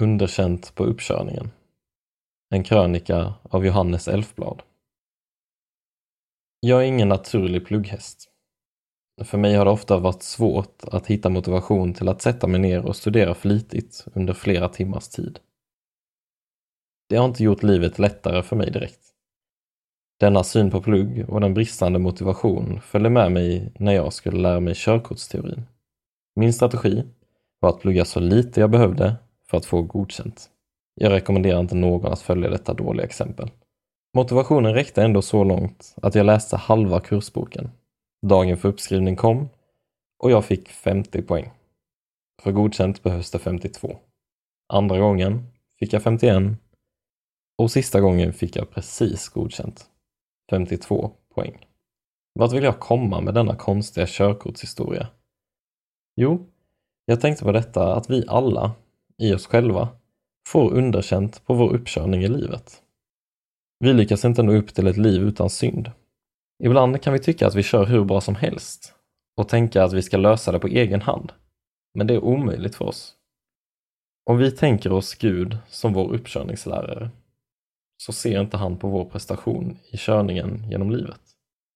Underkänt på uppkörningen. En krönika av Johannes Elfblad. Jag är ingen naturlig plugghäst. För mig har det ofta varit svårt att hitta motivation till att sätta mig ner och studera flitigt under flera timmars tid. Det har inte gjort livet lättare för mig direkt. Denna syn på plugg och den bristande motivation följde med mig när jag skulle lära mig körkortsteorin. Min strategi var att plugga så lite jag behövde för att få godkänt. Jag rekommenderar inte någon att följa detta dåliga exempel. Motivationen räckte ändå så långt att jag läste halva kursboken. Dagen för uppskrivning kom och jag fick 50 poäng. För godkänt behövs det 52. Andra gången fick jag 51 och sista gången fick jag precis godkänt. 52 poäng. Vart vill jag komma med denna konstiga körkortshistoria? Jo, jag tänkte på detta att vi alla, i oss själva, får underkänt på vår uppkörning i livet. Vi lyckas inte nå upp till ett liv utan synd. Ibland kan vi tycka att vi kör hur bra som helst och tänka att vi ska lösa det på egen hand. Men det är omöjligt för oss. Om vi tänker oss Gud som vår uppkörningslärare så ser inte han på vår prestation i körningen genom livet.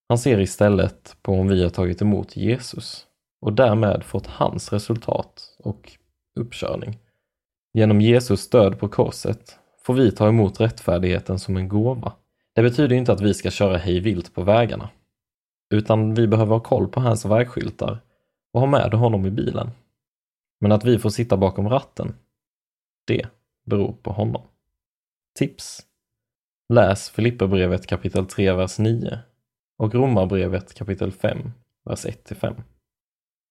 Han ser istället på om vi har tagit emot Jesus och därmed fått hans resultat och uppkörning. Genom Jesus död på korset får vi ta emot rättfärdigheten som en gåva. Det betyder inte att vi ska köra hej vilt på vägarna, utan vi behöver ha koll på hans vägskyltar och ha med honom i bilen. Men att vi får sitta bakom ratten, det beror på honom. Tips! Läs Filipperbrevet kapitel 3, vers 9 och Romarbrevet kapitel 5, vers 1-5.